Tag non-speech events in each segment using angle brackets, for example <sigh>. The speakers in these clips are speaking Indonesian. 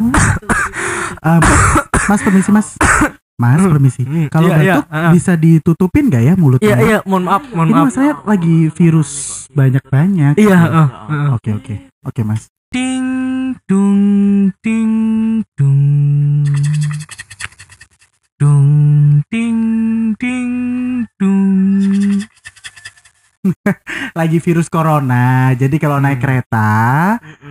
<laughs> Um, mas permisi mas. Mas permisi. Hmm, Kalau iya, iya, batuk ah. bisa ditutupin gak ya mulutnya? Iya iya, mohon maaf, mohon Ini maaf. masalahnya lagi virus banyak-banyak. Iya, heeh, heeh. Oke oke. Oke mas. Ding dung ding dung <laughs> Lagi virus corona. Jadi kalau naik Hmm. kereta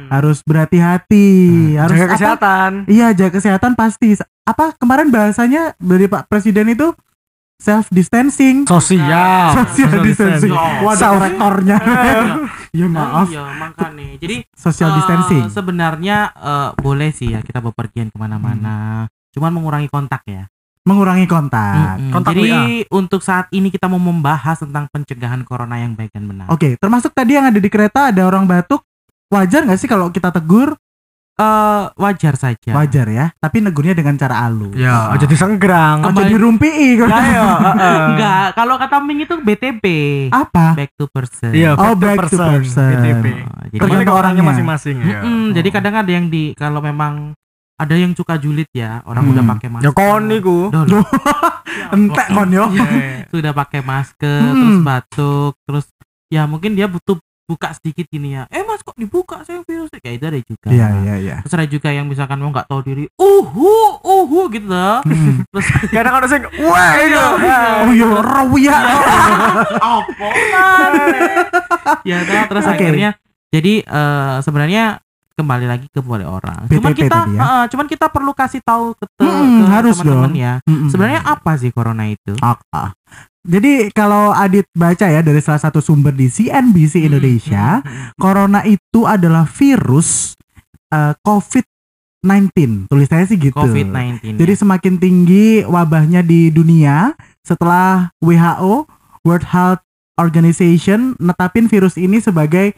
harus berhati-hati. Harus jaga apa? kesehatan Iya jaga kesehatan pasti. Apa kemarin bahasanya dari Pak Presiden itu self distancing. sosial Social distancing. Self- rektornya. <laughs> ya maaf. Iya, makanya. Jadi Social eh, distancing. sebenarnya eh, boleh sih ya kita bepergian ke mana-mana. Cuman mengurangi kontak ya. Mengurangi kontak. Mm-mm. kontak Jadi untuk saat ini kita mau membahas tentang pencegahan corona yang baik dan benar. Oke, termasuk tadi yang ada di kereta ada orang batuk. Wajar nggak sih kalau kita tegur? Eh, wajar saja. Wajar ya. Tapi negurnya dengan cara halus. ya aja disenggerang Aja Kembali- dirumpi Ayo, heeh. <laughs> Enggak, kalau kata Ming itu BTP. Apa? Back to person. iya Oh, back to person. BTP Oh, jadi ke Tergantung orangnya masing-masing ya Mm-mm, jadi kadang ada yang di kalau memang ada yang suka julid ya, orang Hmm. udah pakai masker. ya kon niku <laughs> entek kon yo. Iya. <laughs> sudah pakai masker, Hmm. terus batuk, terus ya mungkin dia butuh buka sedikit gini ya. Eh Mas kok dibuka saya virusnya kayak itu ada juga. Iya, iya, iya. Terus ada juga yang misalkan mau nggak tahu diri, uhu, uhu gitu loh. Hmm. <laughs> Terus kadang ada sing wah itu Oh iya, rawia. apa ya nah, terus Oke. akhirnya jadi eh, sebenarnya kembali lagi ke boleh orang cuman BTP kita tadi ya. eh, cuman kita perlu kasih tahu ke, Hmm, harus teman-teman dong. ya Mm-mm. sebenarnya apa sih corona itu Ah. Jadi kalau Adit baca ya dari salah satu sumber di CNBC Indonesia, Hmm, hmm, hmm. corona itu adalah virus eh, COVID-19. Tulisannya sih gitu. COVID-19 Jadi ya. semakin tinggi wabahnya di dunia setelah WHO World Health Organization netapin virus ini sebagai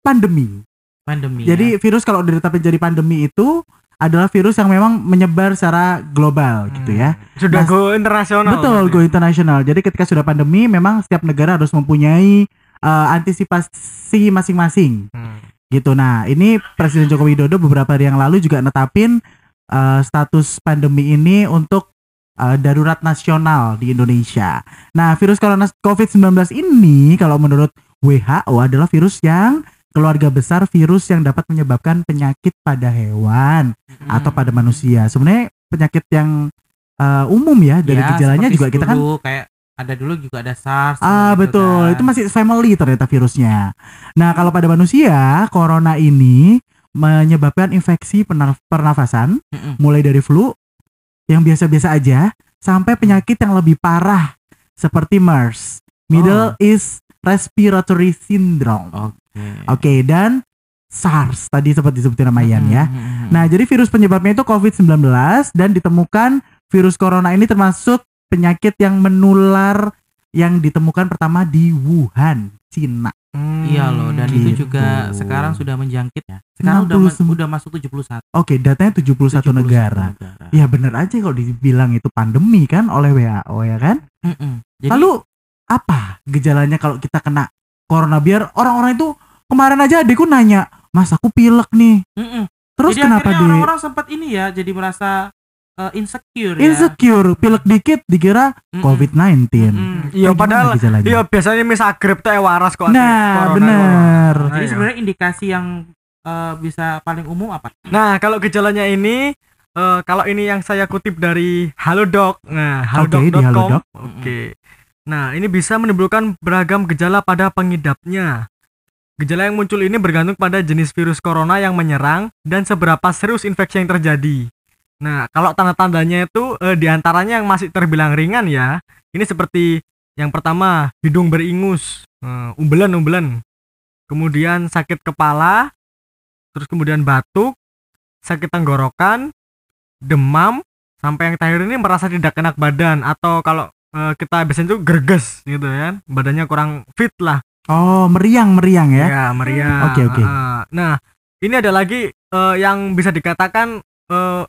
pandemi. Pandemi Jadi ya. virus kalau udah ditetapin jadi pandemi itu adalah virus yang memang menyebar secara global gitu ya. sudah Mas- go internasional Betul, go internasional. Jadi ketika sudah pandemi memang setiap negara harus mempunyai eh, antisipasi masing-masing Hmm. gitu. Nah, ini Presiden Joko Widodo beberapa hari yang lalu juga netapin eh, status pandemi ini untuk eh, darurat nasional di Indonesia. Nah, virus corona COVID-19 ini kalau menurut WHO adalah virus yang keluarga besar virus yang dapat menyebabkan penyakit pada hewan Hmm. atau pada manusia. Sebenarnya penyakit yang eh, umum ya dari Ya, gejalanya juga kita kan dulu, kayak ada dulu juga ada SARS Ah gitu betul, kan. itu masih family ternyata virusnya. Nah kalau pada manusia, corona ini menyebabkan infeksi perna- pernafasan, Mm-mm. mulai dari flu yang biasa-biasa aja, sampai penyakit yang lebih parah seperti MERS, Middle East Respiratory Syndrome. Oke. Oke, dan SARS tadi sempat disebutin nama Ian ya. Mm-mm. Nah, jadi virus penyebabnya itu COVID-19 dan ditemukan virus corona ini termasuk penyakit yang menular yang ditemukan pertama di Wuhan, Cina. Hmm. Iya loh dan itu Gitu. juga sekarang sudah menjangkit ya. Sekarang udah 60 ma- udah masuk 71 Oke, datanya 71, negara. Ya bener aja kalau dibilang itu pandemi kan oleh WHO ya kan? Mm-mm. Jadi Lalu apa gejalanya kalau kita kena corona biar orang-orang itu kemarin aja adikku nanya, "Mas, aku pilek nih." mm-mm. Terus jadi kenapa deh? orang-orang sempat ini ya jadi merasa eh, insecure ya. Insecure, pilek dikit dikira Mm-mm. COVID-19. Mm-mm. Iya Gimana padahal iya biasanya misal grip teh waras kok. Nah, bener. corona. Jadi Iya. sebenarnya indikasi yang eh, bisa paling umum apa? Nah, kalau gejalanya ini eh, kalau ini yang saya kutip dari Halodoc. Nah, halodoc.com. Halodoc. Oke. Nah, ini bisa menimbulkan beragam gejala pada pengidapnya. Gejala yang muncul ini bergantung pada jenis virus corona yang menyerang dan seberapa serius infeksi yang terjadi. Nah, kalau tanda-tandanya itu eh, di antaranya yang masih terbilang ringan ya. Ini seperti yang pertama hidung beringus, eh, umbelan-umbelan. Kemudian sakit kepala, terus kemudian batuk, sakit tenggorokan, demam, sampai yang terakhir ini merasa tidak enak badan atau kalau eh, kita biasanya itu gerges gitu kan, badannya kurang fit lah. Oh, meriang-meriang ya. Ya, meriah. Oke, oke. Ah, nah, ini ada lagi eh, yang bisa dikatakan eh,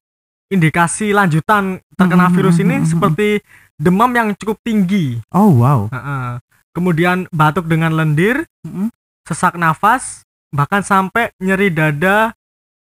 indikasi lanjutan terkena Hmm, virus hmm, ini hmm, seperti demam yang cukup tinggi. Oh, wow. Heeh. Kemudian batuk dengan lendir, sesak nafas, bahkan sampai nyeri dada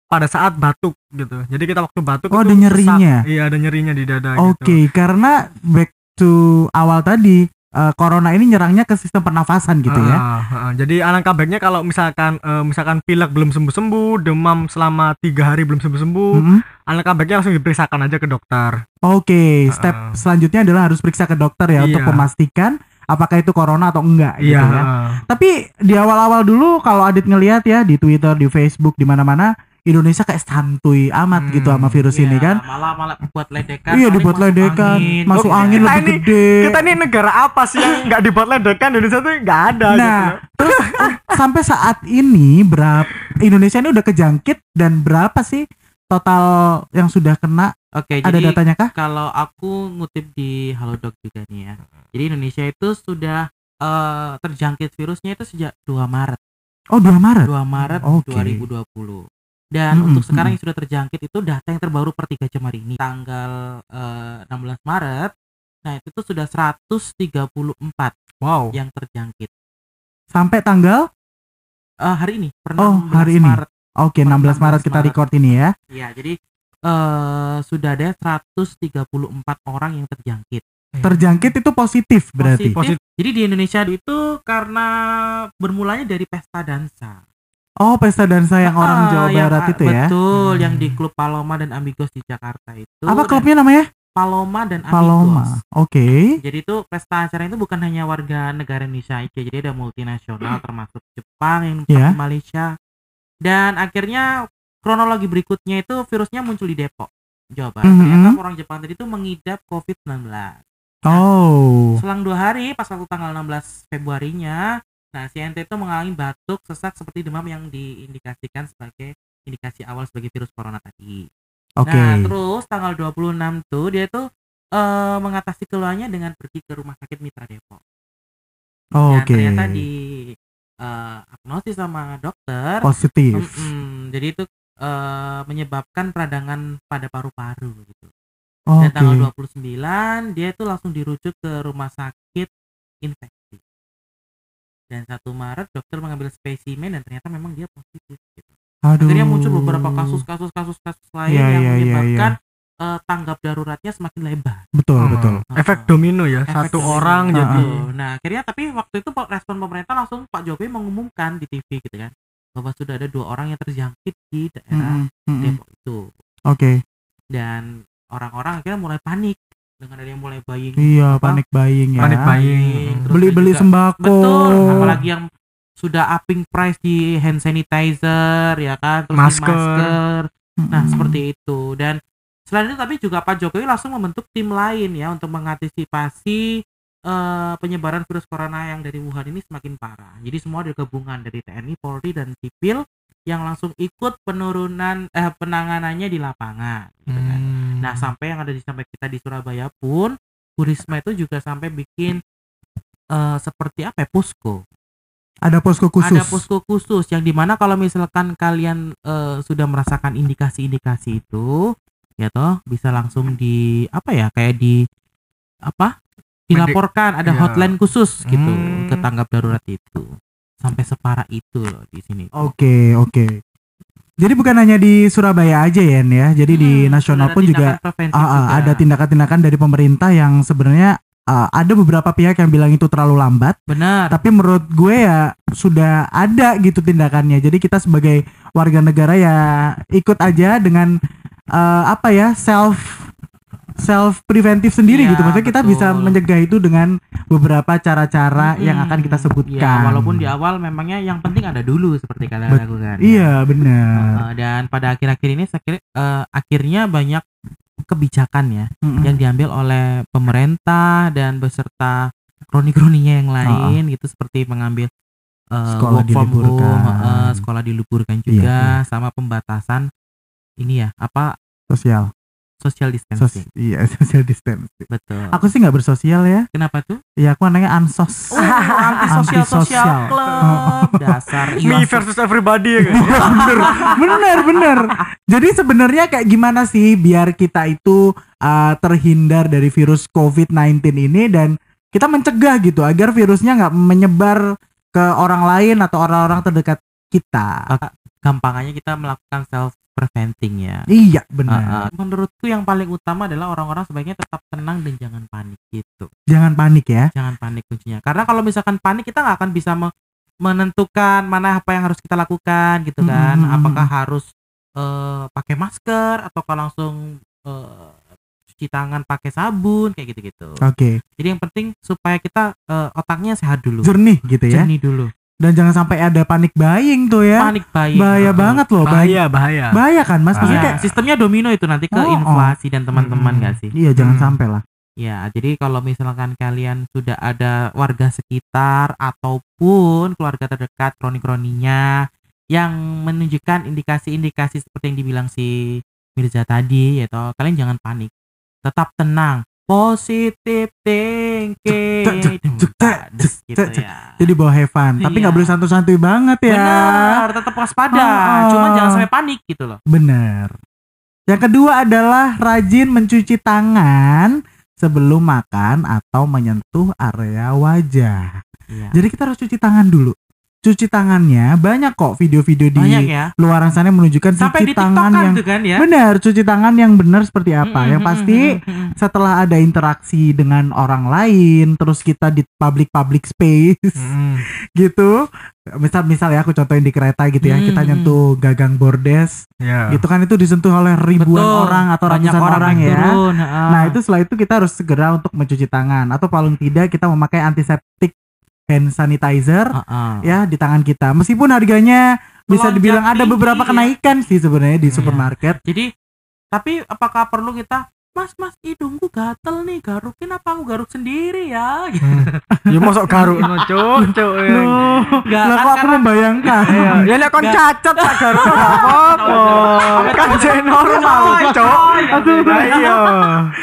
pada saat batuk gitu. Jadi kita waktu batuk Oh, itu ada nyerinya? sesak. Iya, ada nyerinya di dada Oke, gitu. karena back to awal tadi eh, corona ini nyerangnya ke sistem pernafasan gitu ya. Ah, ah, jadi alangkah baiknya kalau misalkan eh, misalkan pilek belum sembuh-sembuh, demam selama tiga hari belum sembuh-sembuh, Mm-mm. alangkah baiknya langsung diperiksakan aja ke dokter. Oke, step Ah. selanjutnya adalah harus periksa ke dokter ya untuk Iya. memastikan apakah itu corona atau enggak gitu Iya. ya. Tapi di awal-awal dulu kalau Adit ngelihat ya di Twitter, di Facebook, di mana-mana Indonesia kayak santuy amat Hmm, gitu sama virus Iya, ini kan. malah malah buat ledekan Iya dibuat masuk ledekan, angin. masuk Oh, angin lebih ini- gede. Kita ini negara apa sih yang nggak dibuat ledekan Indonesia tuh nggak ada Nah, gitu. terus oh, sampai saat ini berapa Indonesia ini udah kejangkit dan berapa sih total yang sudah kena? Oke, Ada jadi datanya kah? kalau aku ngutip di Halodoc juga nih ya. Jadi Indonesia itu sudah eh, terjangkit virusnya itu sejak 2 Maret. Oh, 2 Maret. 2 Maret Oke. 2020. Dan Mm-mm, untuk sekarang yang sudah terjangkit itu data yang terbaru per 3 jam hari ini. Tanggal eh, 16 Maret. Nah, itu tuh sudah 134 Wow. yang terjangkit. Sampai tanggal Eh, hari ini, per Oh, 16 hari ini. Maret. Oke, Per 16 Maret 16 kita Maret. record ini ya. Ya, jadi eh sudah ada 134 orang yang terjangkit. Terjangkit itu positif berarti. Positif. Jadi di Indonesia itu karena bermulanya dari pesta dansa. Oh, pesta dansa yang orang Ah, Jawa yang- Barat itu ya. Betul, Hmm. yang di klub Paloma dan Amigos di Jakarta itu. Apa klubnya namanya? Paloma dan Amigos. Paloma. Oke. Jadi itu pesta acara itu bukan hanya warga negara Indonesia aja, jadi ada multinasional <clears throat> termasuk Jepang, yang Iya. Malaysia. Dan akhirnya kronologi berikutnya itu virusnya muncul di Depok, Jawa Barat. Mhm. Ternyata orang Jepang tadi itu mengidap COVID-19. Oh. Selang dua hari, pas waktu tanggal 16 Februarinya, nah si ente itu mengalami batuk, sesak seperti demam yang diindikasikan sebagai indikasi awal sebagai virus corona tadi. Oke. Nah, terus tanggal 26 tuh dia tuh eh, mengatasi keluhannya dengan pergi ke rumah sakit Mitra Depok. Oh, Dan Oke. ternyata di eh, agnosis sama dokter, Positif. mm-mm, jadi itu eh, menyebabkan peradangan pada paru-paru gitu. Oke. Dan tanggal 29 dia itu langsung dirujuk ke rumah sakit infeksi. Dan 1 Maret dokter mengambil spesimen dan ternyata memang dia positif gitu. Aduh. Akhirnya muncul beberapa kasus-kasus kasus-kasus lain Iya, yang iya, iya, menyebabkan eh, tanggap daruratnya semakin lebar. Betul, Hmm. betul. Efek domino ya, Efek satu domino. orang Ah, jadi. Nah, akhirnya tapi waktu itu respon pemerintah langsung Pak Jokowi mengumumkan di TV gitu kan bahwa sudah ada dua orang yang terjangkit di daerah Mm-mm, mm-mm. Depok itu. Oke. Dan orang-orang akhirnya mulai panik dengan ada yang mulai buying Iya, Apa? panik buying ya. panik buying. Terus Beli-beli juga- sembako. Betul, apalagi yang sudah upping price di hand sanitizer ya kan, terus Masker. masker. Nah, Mm-mm. seperti itu. Dan selain itu tapi juga Pak Jokowi langsung membentuk tim lain ya untuk mengantisipasi eh, penyebaran virus corona yang dari Wuhan ini semakin parah. Jadi semua ada gabungan dari TNI, Polri dan sipil yang langsung ikut penurunan eh penanganannya di lapangan gitu kan. Hmm. Nah, sampai yang ada di sampai kita di Surabaya pun Bu Risma itu juga sampai bikin eh, seperti apa ya, posko Ada posko khusus. ada posko khusus yang di mana kalau misalkan kalian eh, sudah merasakan indikasi-indikasi itu ya toh bisa langsung di apa ya kayak di apa dilaporkan ada Iya. hotline khusus gitu Hmm. ke tanggap darurat itu sampai separah itu loh di sini Oke, oke. Jadi bukan hanya di Surabaya aja ya, ya. Jadi di Hmm, nasional ada pun juga juga. ada tindakan-tindakan dari pemerintah yang sebenarnya ah, ada beberapa pihak yang bilang itu terlalu lambat, benar tapi menurut gue ya sudah ada gitu tindakannya. Jadi kita sebagai warga negara ya ikut aja dengan eh, apa ya self self preventif sendiri Iya, gitu. Maksudnya kita bisa mencegah itu dengan beberapa cara-cara yang Mm-mm. akan kita Iya, sebutkan. walaupun di awal memangnya yang penting ada dulu seperti kata Bet- aku kan Iya, benar. Eh, dan pada akhir-akhir ini eh, akhirnya banyak kebijakan ya Mm-mm. yang diambil oleh pemerintah dan beserta kroni-kroninya yang lain gitu seperti mengambil eh, Sekolah diliburkan. home, eh, sekolah diliburkan Iya, juga sama pembatasan ini ya apa sosial. Social Sos distancing iya, <laughs> social distancing. betul Aku sih nggak bersosial ya. kenapa tuh Iya, aku anaknya ansos. oh antisosial Antisosial. sosial club <laughs> dasar me Iwan versus everybody ya kan? <laughs> bener, bener, bener. Jadi sebenarnya kayak gimana sih biar kita itu uh, terhindar dari virus COVID-19 ini dan kita mencegah gitu agar virusnya nggak menyebar ke orang lain atau orang-orang terdekat kita. gampangannya kita melakukan self preventing ya. Iya, Uh, benar. uh, menurutku yang paling utama adalah orang-orang sebaiknya tetap tenang dan jangan panik gitu. Jangan panik ya. Jangan panik kuncinya. Karena kalau misalkan panik kita nggak akan bisa me- menentukan mana apa yang harus kita lakukan gitu kan. Mm, mm, mm, Apakah harus eh, pakai masker atau kalau langsung eh, cuci tangan pakai sabun kayak gitu-gitu. Oke. Jadi yang penting supaya kita eh, otaknya sehat dulu. Jernih gitu ya. Jernih dulu. Dan jangan sampai ada panik buying tuh ya. Panik buying. Bahaya Uh, banget loh, bahaya. bahaya bahaya Bahaya kan Mas? Maksudnya Iya, kayak sistemnya domino itu nanti ke Oh, oh. inflasi dan teman-teman Hmm. nggak sih? Iya, jangan Hmm. sampai lah. Ya, jadi kalau misalkan kalian sudah ada warga sekitar ataupun keluarga terdekat kroni-kroninya yang menunjukkan indikasi-indikasi seperti yang dibilang si Mirza tadi, yaitu kalian jangan panik, tetap tenang, positive thinking, gitu ya. Jadi bawa have fun, tapi Iya. nggak boleh santuy-santuy banget ya. Benar, tetap waspada, Oh, oh. cuman jangan sampai panik gitu loh. Bener. Yang kedua adalah rajin mencuci tangan sebelum makan atau menyentuh area wajah. Iya. Jadi kita harus cuci tangan dulu. Cuci tangannya banyak kok video-video di Banyak ya. luaran sana yang menunjukkan Sampai cuci di tangan yang kan ya. benar, cuci tangan yang benar seperti apa. yang Mm, mm, pasti setelah ada interaksi dengan orang lain, terus kita di public public space Mm. <laughs> gitu. Misal misal ya aku contohin di kereta gitu ya, Hmm, kita hmm. nyentuh gagang bordes, ya gitu kan itu disentuh oleh ribuan Betul. orang atau Banyak ratusan orang, orang, yang ya. turun. Nah, itu setelah itu kita harus segera untuk mencuci tangan atau paling tidak kita memakai antiseptik hand sanitizer Heeh. ya di tangan kita. Meskipun harganya bisa dibilang ada beberapa ya. kenaikan sih sebenarnya di Iya. supermarket. Jadi tapi apakah perlu kita Mas, mas, hidungku gatel nih, garukin apa aku garuk sendiri ya? Gitu. ya masuk garuk no cuk cuk ya. Lah kan aku karena- membayangkan. Iya, ya nek kon cacat tak garuk gak apa-apa. Kan jadi normal, cuk. Aduh. Lah iya.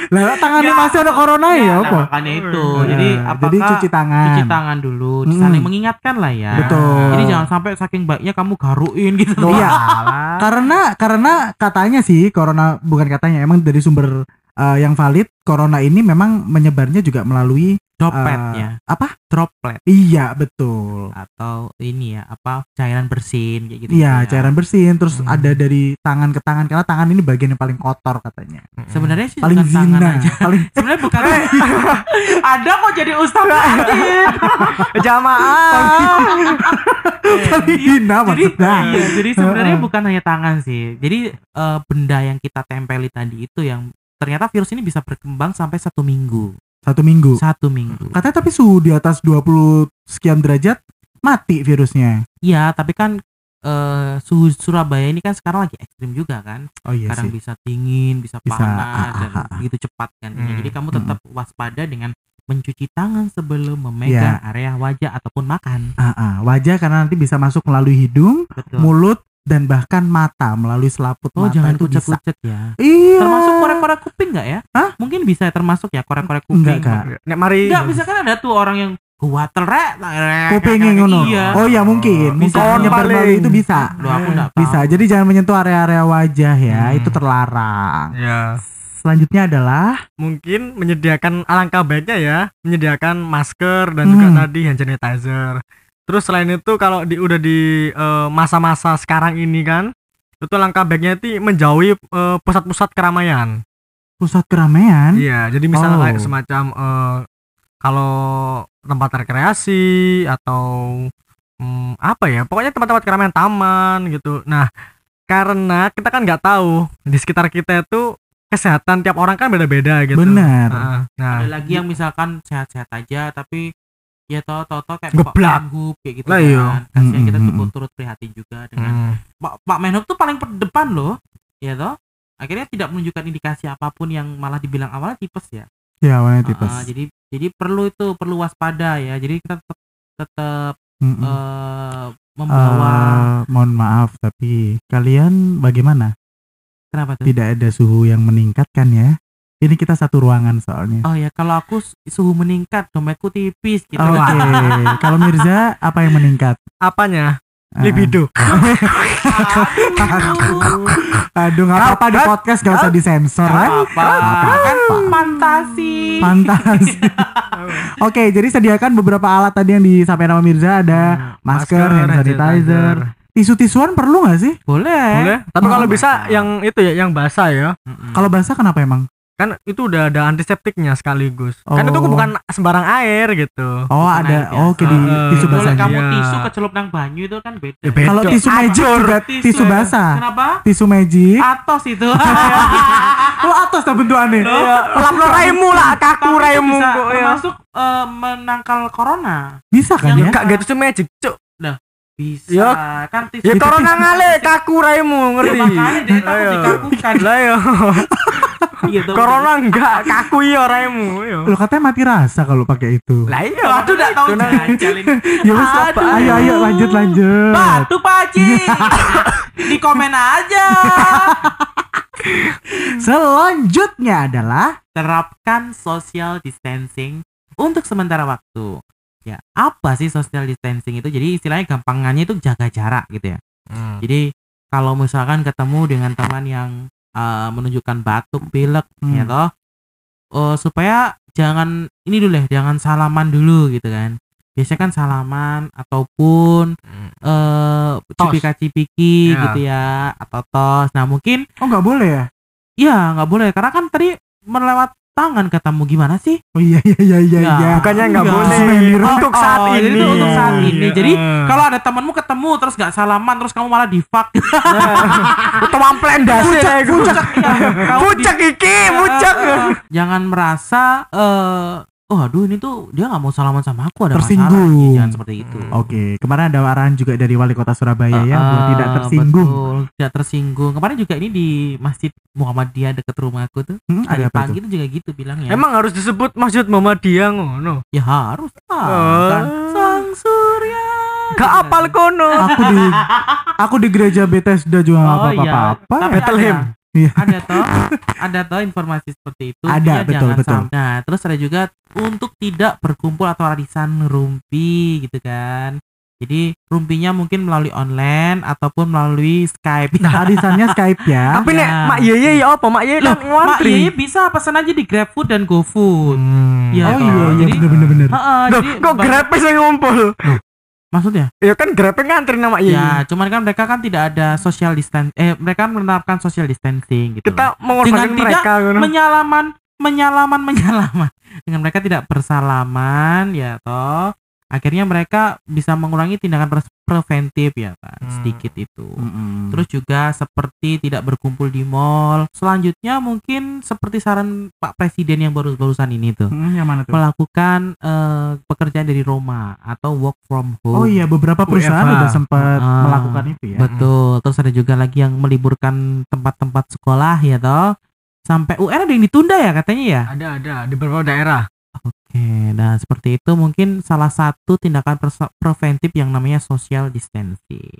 Lah tangannya Ya. masih ada corona ya Nah, apa? makanya itu. Nah, Jadi apakah jadi cuci tangan. cuci tangan dulu, saling mengingatkan lah ya. Betul. Jadi jangan sampai saking baiknya kamu garuin gitu. Iya. Karena karena katanya sih corona bukan katanya emang dari sumber uh, yang valid corona ini memang menyebarnya juga melalui Dropletnya, uh, apa? droplet Iya betul. atau ini ya apa cairan bersin kayak gitu. Iya ya. cairan bersin terus Hmm. ada dari tangan ke tangan karena tangan ini bagian yang paling kotor katanya. Sebenarnya sih Paling bukan tangan zina, aja. paling <laughs> Sebenarnya bukan. <laughs> Ada kok jadi ustaz aktif. jamaah. paling hina jadi maksudnya. iya, jadi sebenarnya bukan hanya tangan sih. Jadi eh, benda yang kita tempeli tadi itu yang ternyata virus ini bisa berkembang sampai satu minggu. Satu minggu. Satu minggu. Katanya tapi suhu di atas 20 sekian derajat mati virusnya. Iya, tapi kan eh, suhu Surabaya ini kan sekarang lagi ekstrim juga kan. Oh iya Kadang sih. bisa dingin, bisa, Bisa, panas ah, dan ah, ah. begitu cepat kan. Hmm. Jadi kamu Hmm. tetap waspada dengan mencuci tangan sebelum memegang area wajah ataupun makan. Ah, ah. wajah karena nanti bisa masuk melalui hidung, Betul. mulut dan bahkan mata melalui selaput Oh, mata jangan itu bisa. kucek-kucek ya. Iya. Termasuk korek-korek kuping nggak ya? Hah? Mungkin bisa termasuk ya korek-korek kuping. Enggak, Kak. Nek mari Enggak, bisa kan ada tuh orang yang kuatel rek. Kuping yang ngono. Iya. Oh ya mungkin, Bisa. bisa melalui itu bisa. Loh, aku enggak Bisa. Jadi jangan menyentuh area-area wajah ya, Hmm. itu terlarang. Ya. Selanjutnya adalah mungkin menyediakan alangkah baiknya ya menyediakan masker dan juga Hmm. tadi hand sanitizer terus selain itu kalau di udah di eh, masa-masa sekarang ini kan itu langkah baiknya itu menjauhi eh, pusat-pusat keramaian pusat keramaian. iya jadi misalnya Oh. kayak semacam eh, kalau tempat rekreasi atau hmm, apa ya pokoknya tempat-tempat keramaian taman gitu nah karena kita kan nggak tahu di sekitar kita itu kesehatan tiap orang kan beda-beda gitu Benar. Nah, nah, Ada lagi yang misalkan sehat-sehat aja tapi ya tau tau tau kayak Geblak. Pak Menhub kayak gitu Lah kan. iya. Kasihan kita Mm, mm, turut mm. turut prihatin juga dengan hmm. Pak Pak Menhub tuh paling depan loh. Ya toh? Akhirnya tidak menunjukkan indikasi apa pun yang malah dibilang awalnya tipes ya. Ya, warnanya tipes. Ah, jadi jadi perlu itu perlu waspada ya. Jadi kita tetap tetap Mm-mm. eh, membawa Eh, mohon maaf tapi kalian bagaimana? kenapa tuh? Tidak ada suhu yang meningkat kan ya? Ini kita satu ruangan soalnya. Oh ya kalau aku suhu meningkat dompetku tipis gitu. Oke, kalau Mirza apa yang meningkat? apanya Ah. libido <laughs> Aduh. Nggak apa-apa di podcast gak usah disensor Nggak kan? apa-apa. Kan fantasi. Fantasi. <laughs> Oke, jadi sediakan beberapa alat tadi yang disampaikan sama Mirza ada masker, hand sanitizer. tisu-tisuan perlu nggak sih? Boleh. Boleh. Tapi kalau bisa yang itu ya, yang basah ya. Kalau basah kenapa emang? Kan itu udah ada antiseptiknya sekaligus. Kan itu Oh. bukan sembarang air gitu. Oh Bukan ada, air oh oke di. Eh, tisu basah. Iya. kamu tisu kecelup nang banyu itu kan beda. Ya, beda. Kalau tisu magic juga tisu basah. Kenapa? Tisu magic. Atos itu. Oh atas dah bentukannya. Lap lo raimu lah, kaku raimu ya. termasuk eh, menangkal corona. Bisa kan Yang ya? Enggak gitu magic, cuk. Bisa. Ya. kan tisu. Ya corona ngale kaku raimu ngerti. Ya, makanya dia takut Ayo. dikakukan. Lah <laughs> Gitu. Corona enggak kaku ya raimu yo. Lo katanya mati rasa kalau pakai itu. Lah iya. Aduh, enggak tahu Itu jajal ini. Ya Aduh. ayo ayo lanjut lanjut. Batuk Pak Haji. <laughs> Di komen aja. <laughs> Selanjutnya adalah Terapkan social distancing untuk sementara waktu. Ya, apa sih social distancing itu? Jadi istilahnya gampangannya itu jaga jarak gitu ya. Hmm. Jadi kalau misalkan ketemu dengan teman yang uh, menunjukkan batuk, pilek, Hmm. ya toh, uh, supaya jangan ini dulu ya, jangan salaman dulu gitu kan. Biasanya kan salaman ataupun eh Tos. cipika-cipiki Ya. gitu ya atau tos. Nah mungkin oh nggak boleh ya? ya nggak boleh karena kan tadi melewat tangan ketemu gimana sih? Oh iya iya iya iya. Ya, iya. Bukannya enggak Enggak. boleh Souvenir. untuk saat Oh, ini. jadi itu untuk saat ini. Iya. Jadi Kalau ada temenmu ketemu terus nggak salaman terus kamu malah di fuck. Utawa plendase Pucak, pucak, Pucak iki, pucak. Jangan merasa eh oh aduh ini tuh dia nggak mau salaman sama aku ada Tersinggung. masalah. Iya, Jangan seperti itu. Oke, kemarin ada arahan juga dari wali kota Surabaya ya, Eh, buat eh, tidak tersinggung. betul, tidak tersinggung. Kemarin juga ini di Masjid Muhammadiyah dekat rumahku tuh. Hmm, ada apa pagi itu? tuh juga gitu bilangnya. Emang harus disebut Masjid Muhammadiyah ngono. ya harus lah. Oh. kan. Sang Surya. Gak apal kono. Aku di aku di gereja Bethesda juga Oh, iya. apa-apa. Tapi Bethlehem. Ada- Iya. ada toh ada toh informasi seperti itu Ada, Ya, betul, jangan betul. nah terus ada juga untuk tidak berkumpul atau arisan rumpi gitu kan jadi rumpinya mungkin melalui online ataupun melalui Skype Nah, arisannya Skype ya. <laughs> Tapi Ya. nek Mak Yeye ya apa? Mak Yeye kan Mak ngantri. Yeye bisa pesan aja di GrabFood dan GoFood Hmm. Iya, oh iya iya bener bener bener. Heeh, jadi kok Grab sing ngumpul? Maksudnya Ya kan Grab ngantri nama Yeye. ya cuman kan mereka kan tidak ada social distance eh mereka menerapkan social distancing gitu. Kita mengorbankan Dengan tidak mereka ngono. menyalaman menyalaman menyalaman dengan mereka tidak bersalaman ya toh akhirnya mereka bisa mengurangi tindakan preventif ya kan Hmm. sedikit itu Mm-mm. terus juga seperti tidak berkumpul di mall selanjutnya mungkin seperti saran Pak Presiden yang baru barusan ini tuh Mm, yang mana tuh? melakukan eh, pekerjaan dari rumah atau work from home Oh iya beberapa perusahaan WFH. udah sempat Ah. melakukan itu ya. Betul. Terus ada juga lagi yang meliburkan tempat-tempat sekolah ya toh. Sampai UN ada yang ditunda ya katanya ya. Ada ada di beberapa daerah. Oke, nah seperti itu mungkin salah satu tindakan preventif yang namanya social distancing.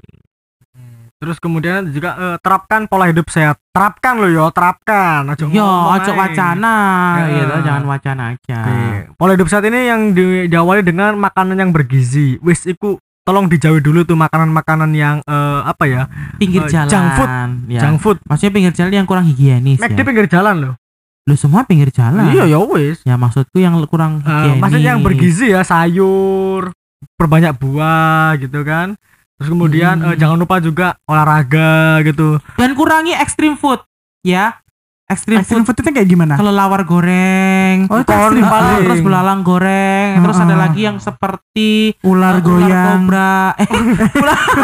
Terus kemudian juga eh, terapkan pola hidup sehat. Terapkan lo yo, terapkan. Aja Yo, ae. wacana, Ya. gitu, jangan wacana aja. Oke. Pola hidup sehat ini yang di- diawali dengan makanan yang bergizi. Wis iku tolong dijauhi dulu tuh makanan-makanan yang eh, apa ya? Pinggir Eh, jalan. junk food. Ya. Junk food. Maksudnya pinggir jalan yang kurang higienis Mac ya. di pinggir jalan loh. Lu semua pinggir jalan. Iya ya wis. Ya maksudku yang kurang Eh, higienis. maksudnya yang bergizi ya sayur, perbanyak buah gitu kan. Terus kemudian Hmm. eh, jangan lupa juga olahraga gitu. Dan kurangi extreme food, ya. Extreme, Extreme food food itu kayak gimana? kalau lawar goreng, Oh, ekstrim Ah, paling. terus belalang goreng, terus ada Ah. lagi yang seperti Ular uh, goyang. kobra. <laughs>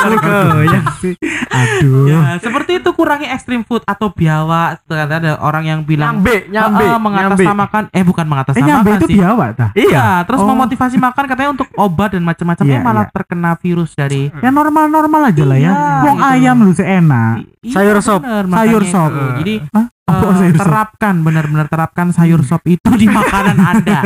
Eh, Goyang sih. Aduh. ya, seperti itu kurangi extreme food atau biawak. Ternyata ada orang yang bilang Nyambe, nyambe, "Ah, ah, nyambe. mengatasnamakan eh bukan Eh mengatasnamakan nyambe itu sih. biawak tah. Iya. Iya, terus Oh. memotivasi makan katanya untuk obat dan macam-macam Iya, eh malah iya. terkena virus dari Ya normal-normal aja lah ya. Iya, Wong gitu. ayam lu seenak. Iya, Sayur sop. bener, Sayur sop. Jadi Hah? Sayur sop? terapkan benar-benar terapkan sayur sop itu di <laughs> makanan Anda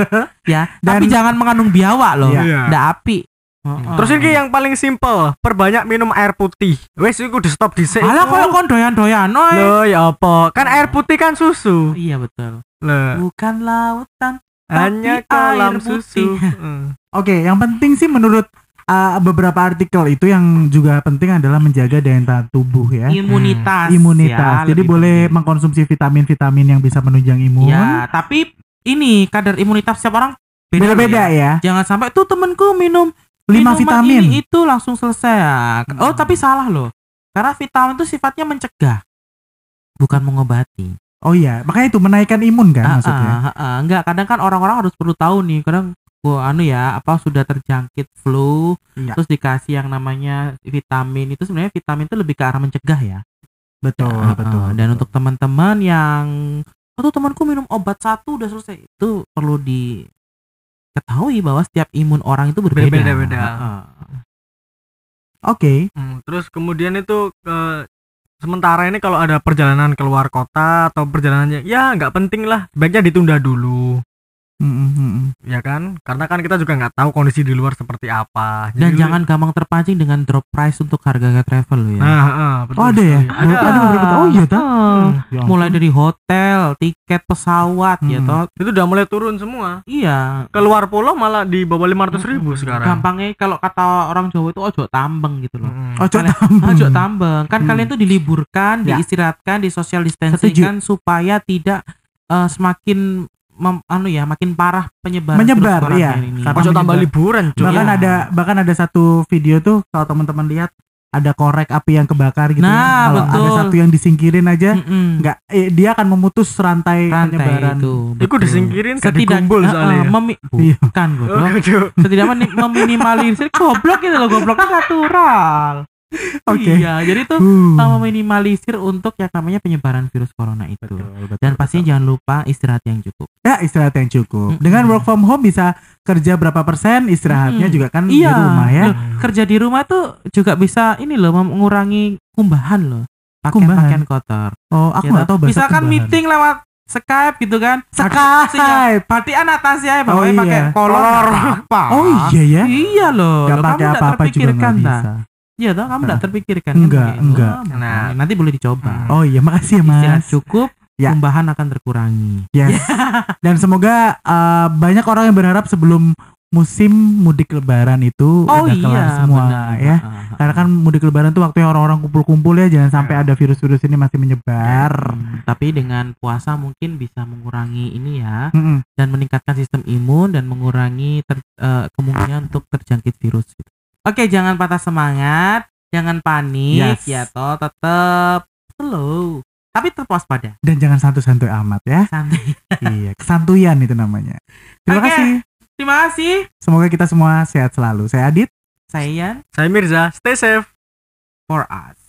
ya. Dan- Tapi jangan mengandung biawak loh. Iya. Ndak api. Heeh. Terus ini yang paling simple, perbanyak minum air putih. Wes iku di stop dhisik. Alah kalau kon doyan-doyan oi. Loh ya apa? Kan air putih kan susu. Iya betul. Loh, Bukan lautan. hanya Tapi kolam air susu. putih. <laughs> Hmm. Oke, yang penting sih menurut uh, beberapa artikel itu yang juga penting adalah menjaga daya tahan tubuh ya. Imunitas. Imunitas. ya, Jadi boleh penting. mengkonsumsi vitamin-vitamin yang bisa menunjang imun. Ya, tapi ini kadar imunitas setiap orang beda-beda. Beda-beda ya. Jangan sampai tuh temenku minum lima vitamin. ini itu langsung selesai ya. Oh, Hmm. tapi salah loh. Karena vitamin itu sifatnya mencegah, bukan mengobati. Oh iya, makanya itu menaikkan imun kan Ah, maksudnya. ah, ah, ah. Enggak, kadang kan orang-orang harus perlu tahu nih, kadang gua anu ya, apa sudah terjangkit flu, Iya. terus dikasih yang namanya vitamin itu sebenarnya vitamin itu lebih ke arah mencegah ya. Betul, ah. betul. Dan betul. untuk teman-teman yang oh tuh temanku minum obat satu udah selesai, itu perlu diketahui bahwa setiap imun orang itu berbeda. Berbeda-beda. Ah, ah. Oke. Hmm, terus kemudian itu eh, sementara ini kalau ada perjalanan keluar kota atau perjalanannya ya nggak penting lah sebaiknya ditunda dulu mm, mm. Ya kan karena kan kita juga nggak tahu kondisi di luar seperti apa Dan Jadi- jangan gampang terpancing dengan drop price untuk harga travel loh ya. nah, ah, betul Oh ada ya? ada, Ada beberapa. Oh iya? Ah, Ya mulai dari hotel, tiket pesawat ya Hmm. toh. itu udah mulai turun semua Iya. keluar pulau malah di bawah 500 ribu Mm-mm. sekarang Gampangnya kalau kata orang Jawa itu ojo tambeng gitu loh. Mm-mm. Ojo Kalian- <laughs> tambeng. Ojo tambeng. Kan Hmm. kalian tuh diliburkan, Ya. diistirahatkan, di social distancing kan supaya tidak eh, semakin mem- anu ya, makin parah penyebaran Menyebar, iya. ini. Karena tambah menyebar. liburan cuy Bahkan Iya. ada bahkan ada satu video tuh kalau teman-teman lihat ada korek api yang kebakar gitu. Nah, Kalau ada betul. satu yang disingkirin aja Mm-mm. nggak eh, dia akan memutus rantai, rantai penyebaran. itu. Iku betul. disingkirin Setidak dikumpul eh, soalnya ya. memi- Iya. bukan goblok. Aduh. Setidaknya meminimalisir goblok gitu loh, goblok kan natural. <laughs> Oke. Iya, jadi tuh Uh. uh, meminimalisir untuk yang namanya penyebaran virus corona itu. Betul, betul, Dan betul. pastinya jangan lupa istirahat yang cukup. ya istirahat yang cukup. Mm-mm. Dengan work from home bisa kerja berapa persen, istirahatnya Mm. juga kan Iya. di rumah ya. Loh, kerja di rumah tuh juga bisa ini loh mengurangi kumbahan loh. Pakaian-pakaian kotor. Oh, aku Gitu. nggak tahu bahasa Misalkan kumbahan. meeting lewat Skype gitu kan. Skype. Berarti atas ya, Oh, iya. pakai kolor apa? Oh iya ya. Iya loh. Gak pakai apa-apa juga bisa. Iya toh, kamu nggak terpikirkan Enggak, kan? enggak. Oh, Nah. nanti boleh dicoba. Hmm. Oh iya, makasih ya Istirahat Mas. cukup, Ya. kumbahan akan terkurangi. Yes. <laughs> Dan semoga uh, banyak orang yang berharap sebelum musim mudik lebaran itu Oh udah kelar iya, semua benar. ya. Karena kan mudik lebaran tuh waktunya orang-orang kumpul-kumpul ya, jangan sampai ada virus-virus ini masih menyebar. Hmm, tapi dengan puasa mungkin bisa mengurangi ini ya Mm-mm. dan meningkatkan sistem imun dan mengurangi ter- eh, kemungkinan untuk terjangkit virus. gitu. Oke, jangan patah semangat, jangan panik Yes. ya toh, tetap slow tapi tetap waspada. Dan jangan santuy-santuy amat ya. Santai. <laughs> iya, kesantuyan itu namanya. Terima Oke. kasih. Terima kasih. Semoga kita semua sehat selalu. Saya Adit. Saya Yan saya Mirza stay safe for us.